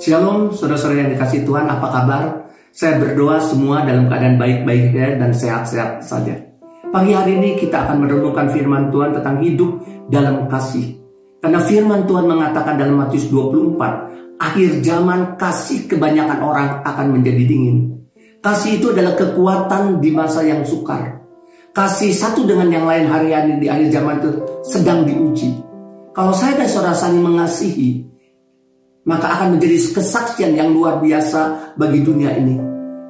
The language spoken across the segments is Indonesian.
Shalom, saudara-saudara yang dikasih Tuhan, apa kabar? Saya berdoa semua dalam keadaan baik-baik dan sehat-sehat saja. Pagi hari ini kita akan merenungkan firman Tuhan tentang hidup dalam kasih. Karena firman Tuhan mengatakan dalam Matius 24, akhir zaman kasih kebanyakan orang akan menjadi dingin. Kasih itu adalah kekuatan di masa yang sukar. Kasih satu dengan yang lain hari-hari di akhir zaman itu sedang diuji. Kalau saya dan saudara saling mengasihi, maka akan menjadi kesaksian yang luar biasa bagi dunia ini.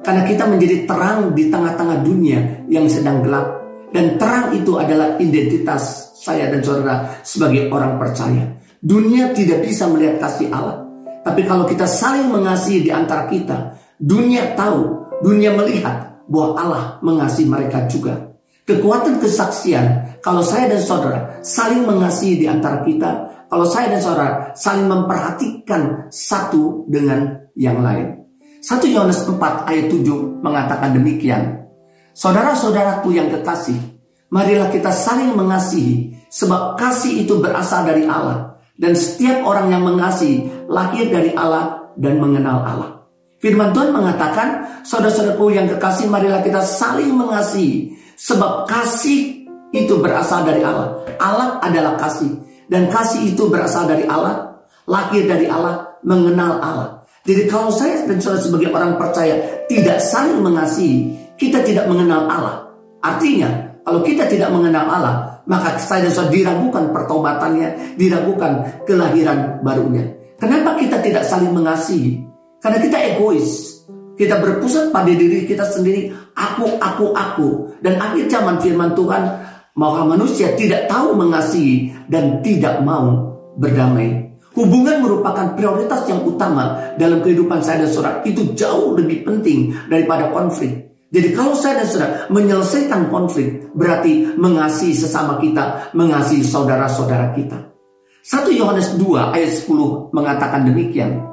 Karena kita menjadi terang di tengah-tengah dunia yang sedang gelap. Dan terang itu adalah identitas saya dan saudara sebagai orang percaya. Dunia tidak bisa melihat kasih Allah. Tapi kalau kita saling mengasihi di antara kita, dunia tahu, dunia melihat bahwa Allah mengasihi mereka juga. Kekuatan kesaksian, kalau saya dan saudara saling mengasihi di antara kita, kalau saya dan saudara saling memperhatikan satu dengan yang lain. 1 Yohanes 4 ayat 7 mengatakan demikian. Saudara-saudaraku yang kekasih, marilah kita saling mengasihi, sebab kasih itu berasal dari Allah. Dan setiap orang yang mengasihi lahir dari Allah dan mengenal Allah. Firman Tuhan mengatakan, saudara-saudaraku yang kekasih, marilah kita saling mengasihi, Sebab kasih itu berasal dari Allah. Allah adalah kasih. Dan kasih itu berasal dari Allah. Lahir dari Allah. Mengenal Allah. Jadi kalau saya dan saudara sebagai orang percaya tidak saling mengasihi, kita tidak mengenal Allah. Artinya, kalau kita tidak mengenal Allah, maka saya dan saudara diragukan pertobatannya, diragukan kelahiran barunya. Kenapa kita tidak saling mengasihi? Karena kita egois. Kita berpusat pada diri kita sendiri. Aku, aku, aku. Dan akhir zaman firman Tuhan. Maka manusia tidak tahu mengasihi dan tidak mau berdamai. Hubungan merupakan prioritas yang utama dalam kehidupan saya dan saudara. Itu jauh lebih penting daripada konflik. Jadi kalau saya dan saudara menyelesaikan konflik berarti mengasihi sesama kita, mengasihi saudara-saudara kita. 1 Yohanes 2 ayat 10 mengatakan demikian.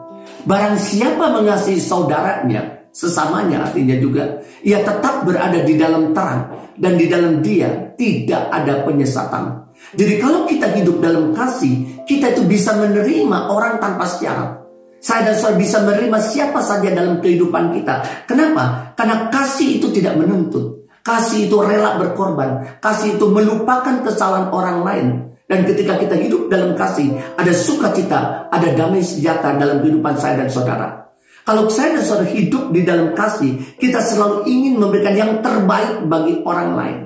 Barang siapa mengasihi saudaranya, sesamanya artinya juga ia tetap berada di dalam terang dan di dalam dia tidak ada penyesatan. Jadi kalau kita hidup dalam kasih, kita itu bisa menerima orang tanpa syarat. Saya dan saudara bisa menerima siapa saja dalam kehidupan kita. Kenapa? Karena kasih itu tidak menuntut. Kasih itu rela berkorban. Kasih itu melupakan kesalahan orang lain. Dan ketika kita hidup dalam kasih, ada sukacita, ada damai sejahtera dalam kehidupan saya dan saudara. Kalau saya dan saudara hidup di dalam kasih, kita selalu ingin memberikan yang terbaik bagi orang lain.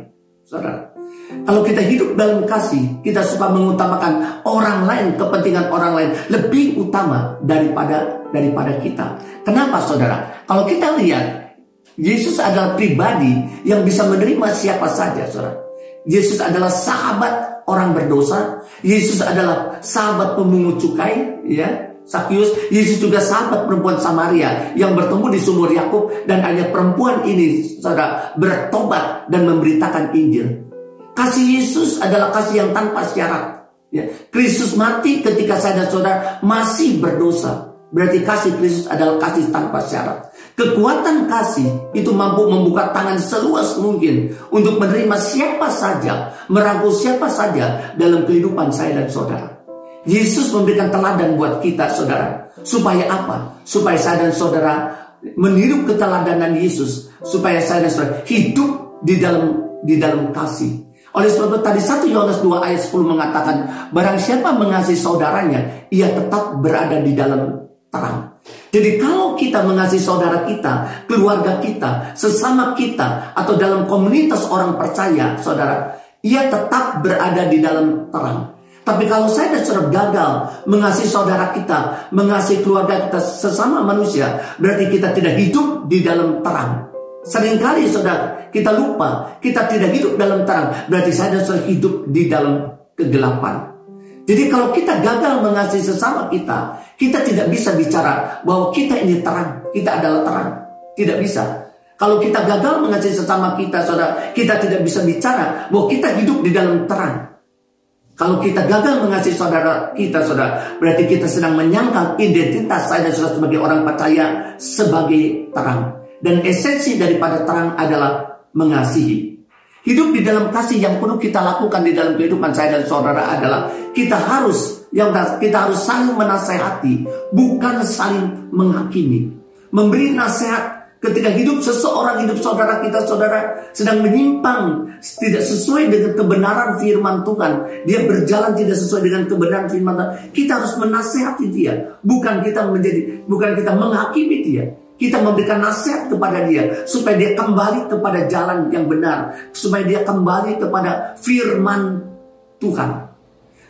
Saudara, kalau kita hidup dalam kasih, kita suka mengutamakan orang lain, kepentingan orang lain lebih utama daripada daripada kita. Kenapa saudara? Kalau kita lihat Yesus adalah pribadi yang bisa menerima siapa saja, saudara. Yesus adalah sahabat orang berdosa. Yesus adalah sahabat pemungut cukai, ya. Sakyus, Yesus juga sahabat perempuan Samaria yang bertemu di sumur Yakub dan hanya perempuan ini saudara bertobat dan memberitakan Injil. Kasih Yesus adalah kasih yang tanpa syarat. Ya. Kristus mati ketika saya dan saudara masih berdosa. Berarti kasih Kristus adalah kasih tanpa syarat. Kekuatan kasih itu mampu membuka tangan seluas mungkin untuk menerima siapa saja, merangkul siapa saja dalam kehidupan saya dan saudara. Yesus memberikan teladan buat kita saudara. Supaya apa? Supaya saya dan saudara meniru keteladanan Yesus. Supaya saya dan saudara hidup di dalam di dalam kasih. Oleh sebab itu tadi 1 Yohanes 2 ayat 10 mengatakan Barang siapa mengasihi saudaranya Ia tetap berada di dalam terang Jadi kalau kita mengasihi saudara kita Keluarga kita, sesama kita Atau dalam komunitas orang percaya Saudara Ia tetap berada di dalam terang tapi kalau saya dan saudara gagal mengasihi saudara kita, mengasihi keluarga kita sesama manusia, berarti kita tidak hidup di dalam terang. Seringkali saudara kita lupa, kita tidak hidup dalam terang, berarti saya dan saudara hidup di dalam kegelapan. Jadi kalau kita gagal mengasihi sesama kita, kita tidak bisa bicara bahwa kita ini terang, kita adalah terang. Tidak bisa. Kalau kita gagal mengasihi sesama kita, saudara, kita tidak bisa bicara bahwa kita hidup di dalam terang. Kalau kita gagal mengasihi saudara kita, saudara, berarti kita sedang menyangkal identitas saya dan saudara sebagai orang percaya sebagai terang. Dan esensi daripada terang adalah mengasihi. Hidup di dalam kasih yang perlu kita lakukan di dalam kehidupan saya dan saudara adalah kita harus Yang kita harus saling menasehati, bukan saling menghakimi. Memberi nasihat ketika hidup seseorang, hidup saudara kita, saudara sedang menyimpang, tidak sesuai dengan kebenaran firman Tuhan. Dia berjalan tidak sesuai dengan kebenaran firman Tuhan. Kita harus menasehati dia, bukan kita menjadi, bukan kita menghakimi dia. Kita memberikan nasihat kepada dia supaya dia kembali kepada jalan yang benar, supaya dia kembali kepada firman Tuhan.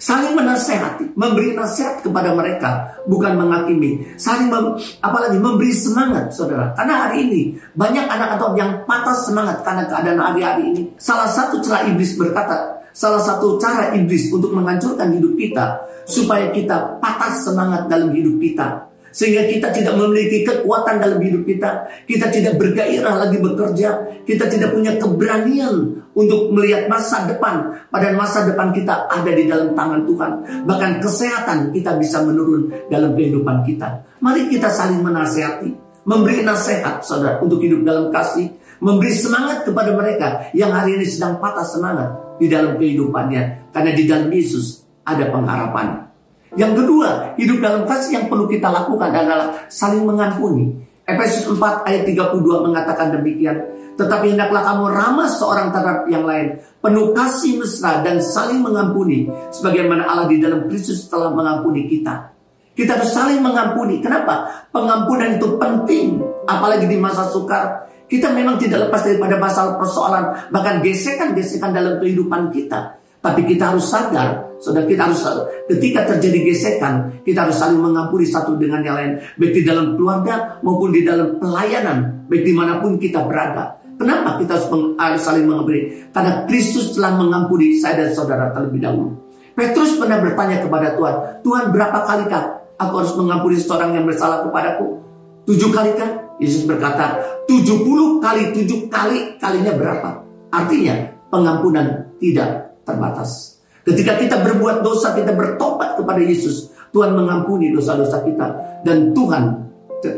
Saling menasehati, memberi nasihat kepada mereka, bukan menghakimi. Saling mem, apalagi memberi semangat, saudara. Karena hari ini banyak anak atau yang patah semangat karena keadaan hari-hari ini. Salah satu cara iblis berkata, salah satu cara iblis untuk menghancurkan hidup kita supaya kita patah semangat dalam hidup kita sehingga kita tidak memiliki kekuatan dalam hidup kita. Kita tidak bergairah lagi bekerja. Kita tidak punya keberanian untuk melihat masa depan. Padahal masa depan kita ada di dalam tangan Tuhan. Bahkan kesehatan kita bisa menurun dalam kehidupan kita. Mari kita saling menasehati. Memberi nasihat saudara untuk hidup dalam kasih. Memberi semangat kepada mereka yang hari ini sedang patah semangat di dalam kehidupannya. Karena di dalam Yesus ada pengharapan. Yang kedua, hidup dalam kasih yang perlu kita lakukan adalah saling mengampuni. Efesus 4 ayat 32 mengatakan demikian. Tetapi hendaklah kamu ramah seorang terhadap yang lain. Penuh kasih mesra dan saling mengampuni. Sebagaimana Allah di dalam Kristus telah mengampuni kita. Kita harus saling mengampuni. Kenapa? Pengampunan itu penting. Apalagi di masa sukar. Kita memang tidak lepas daripada masalah persoalan. Bahkan gesekan-gesekan dalam kehidupan kita. Tapi kita harus sadar, saudara kita harus ketika terjadi gesekan, kita harus saling mengampuni satu dengan yang lain, baik di dalam keluarga maupun di dalam pelayanan, baik di mana pun kita berada. Kenapa kita harus saling mengampuni? Karena Kristus telah mengampuni saya dan saudara terlebih dahulu. Petrus pernah bertanya kepada Tuhan, Tuhan berapa kali kah aku harus mengampuni seorang yang bersalah kepadaku? Tujuh kali kan? Yesus berkata, tujuh puluh kali tujuh kali kalinya berapa? Artinya pengampunan tidak terbatas. Ketika kita berbuat dosa, kita bertobat kepada Yesus. Tuhan mengampuni dosa-dosa kita. Dan Tuhan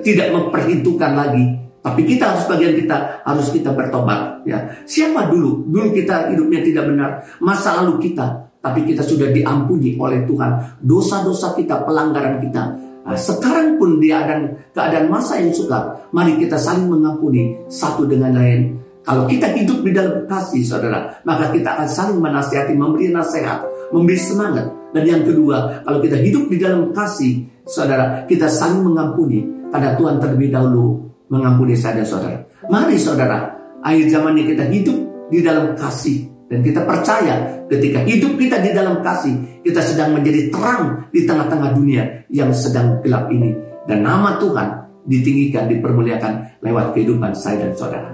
tidak memperhitungkan lagi. Tapi kita harus bagian kita harus kita bertobat. Ya, siapa dulu? Dulu kita hidupnya tidak benar. Masa lalu kita, tapi kita sudah diampuni oleh Tuhan. Dosa-dosa kita, pelanggaran kita. Nah, sekarang pun di keadaan, masa yang sukar, mari kita saling mengampuni satu dengan lain kalau kita hidup di dalam kasih, saudara, maka kita akan saling menasihati, memberi nasihat, memberi semangat. Dan yang kedua, kalau kita hidup di dalam kasih, saudara, kita saling mengampuni. Karena Tuhan terlebih dahulu mengampuni saya dan saudara. Mari saudara, akhir zaman ini kita hidup di dalam kasih. Dan kita percaya ketika hidup kita di dalam kasih, kita sedang menjadi terang di tengah-tengah dunia yang sedang gelap ini. Dan nama Tuhan ditinggikan, dipermuliakan lewat kehidupan saya dan saudara.